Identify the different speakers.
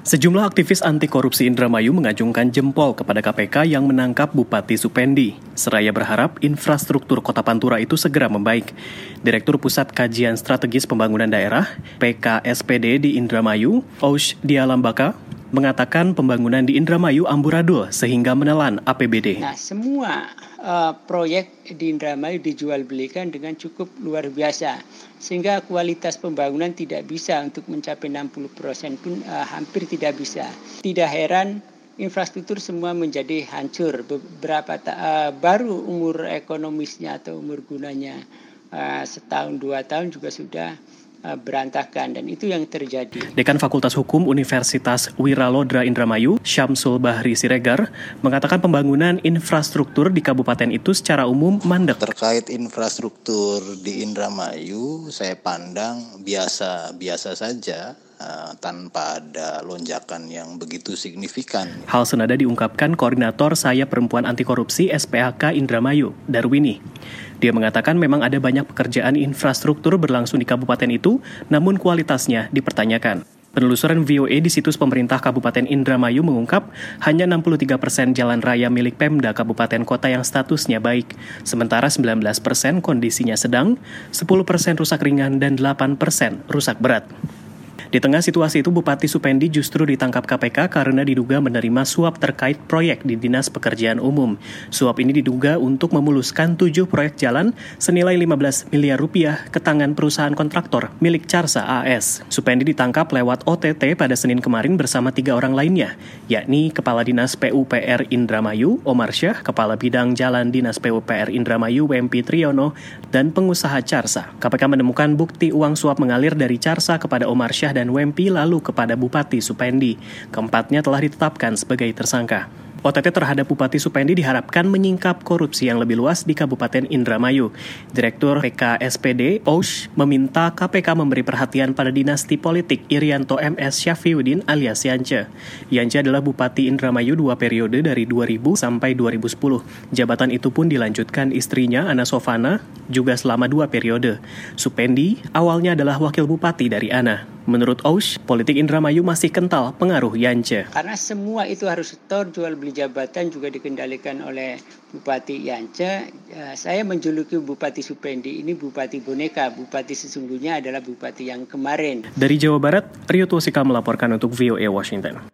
Speaker 1: Sejumlah aktivis anti korupsi Indramayu mengajungkan jempol kepada KPK yang menangkap Bupati Supendi. Seraya berharap infrastruktur kota Pantura itu segera membaik. Direktur Pusat Kajian Strategis Pembangunan Daerah, PKSPD di Indramayu, Osh Dialambaka, mengatakan pembangunan di Indramayu amburadul sehingga menelan APBD.
Speaker 2: Nah, semua uh, proyek di Indramayu dijual belikan dengan cukup luar biasa sehingga kualitas pembangunan tidak bisa untuk mencapai 60% pun uh, hampir tidak bisa. Tidak heran infrastruktur semua menjadi hancur beberapa uh, baru umur ekonomisnya atau umur gunanya uh, setahun dua tahun juga sudah berantakan dan itu yang terjadi.
Speaker 1: Dekan Fakultas Hukum Universitas Wiralodra Indramayu, Syamsul Bahri Siregar, mengatakan pembangunan infrastruktur di kabupaten itu secara umum mandek.
Speaker 3: Terkait infrastruktur di Indramayu, saya pandang biasa-biasa saja Uh, tanpa ada lonjakan yang begitu signifikan.
Speaker 1: Hal senada diungkapkan Koordinator Saya Perempuan Anti Korupsi SPHK Indramayu, Darwini. Dia mengatakan memang ada banyak pekerjaan infrastruktur berlangsung di kabupaten itu, namun kualitasnya dipertanyakan. Penelusuran VOA di situs pemerintah Kabupaten Indramayu mengungkap hanya 63 persen jalan raya milik Pemda Kabupaten Kota yang statusnya baik, sementara 19 persen kondisinya sedang, 10 persen rusak ringan, dan 8 persen rusak berat. Di tengah situasi itu, Bupati Supendi justru ditangkap KPK karena diduga menerima suap terkait proyek di Dinas Pekerjaan Umum. Suap ini diduga untuk memuluskan tujuh proyek jalan senilai 15 miliar rupiah ke tangan perusahaan kontraktor milik Carsa AS. Supendi ditangkap lewat OTT pada Senin kemarin bersama tiga orang lainnya, yakni Kepala Dinas PUPR Indramayu, Omar Syah, Kepala Bidang Jalan Dinas PUPR Indramayu, Wempi Triyono, dan pengusaha Carsa. KPK menemukan bukti uang suap mengalir dari Carsa kepada Omar Syah dan Wempi lalu kepada Bupati Supendi. Keempatnya telah ditetapkan sebagai tersangka. OTT terhadap Bupati Supendi diharapkan menyingkap korupsi yang lebih luas di Kabupaten Indramayu. Direktur PKSPD, Osh, meminta KPK memberi perhatian pada dinasti politik Irianto MS Syafiuddin alias Yance. Yance adalah Bupati Indramayu dua periode dari 2000 sampai 2010. Jabatan itu pun dilanjutkan istrinya, Ana Sofana, juga selama dua periode. Supendi awalnya adalah wakil bupati dari Ana. Menurut Osh, politik Indramayu masih kental pengaruh Yance.
Speaker 2: Karena semua itu harus setor, jual beli jabatan juga dikendalikan oleh Bupati Yance. Ya, saya menjuluki Bupati Supendi ini Bupati Boneka. Bupati sesungguhnya adalah Bupati yang kemarin.
Speaker 1: Dari Jawa Barat, Rio Tuasika melaporkan untuk VOA Washington.